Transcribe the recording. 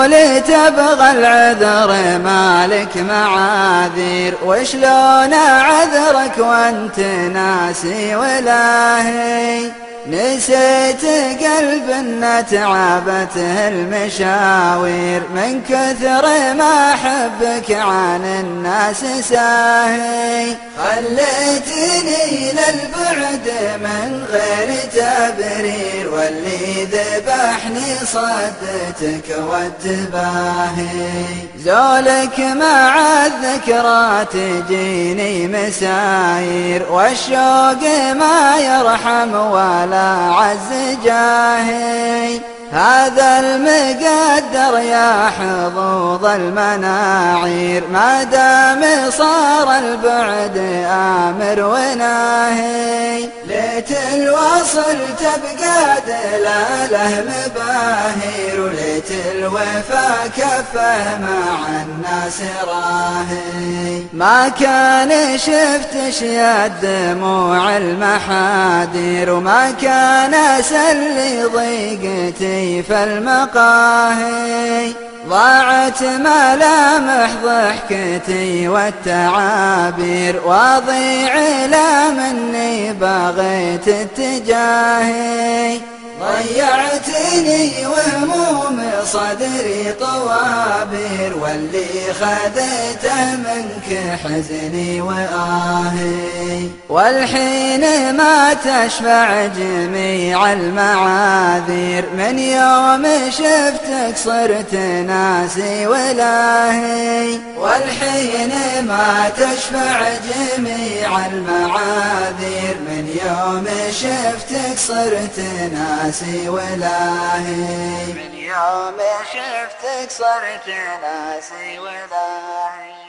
تقول تبغى العذر مالك معاذير وشلون عذرك وأنت ناسي ولاهي نسيت قلب ان تعبته المشاوير من كثر ما حبك عن الناس ساهي. خليتني للبعد من غير تبرير. واللي ذبحني صدتك والتباهي زولك مع الذكرى تجيني مساير. والشوق ما يرحم ولا على عز جاهي. هذا المقدر يا حظوظ المناعير. ما دام صار البعد آمر وناهي. ليت الوصل تبقى دلاله مباهر وليت الوفا كفه مع الناس راهي. ما كان شفتش يا دموع المحادير وما كان سلي ضيقتي في المقاهي. ضاعت ملامح ضحكتي والتعابير واضيع لا مني بغيت اتجاهي. ضيعتني وهموم صدري طوابير واللي خذيته منك حزني وآهي. والحين ما تشفع جميع المعاذير من يوم شفتك صرت ناسي ولاهي. والحين ما تشفع جميع المعاذير يوم شفتك صرت ناسي ولاهي. من يوم شفتك صرت ناسي ولاهي.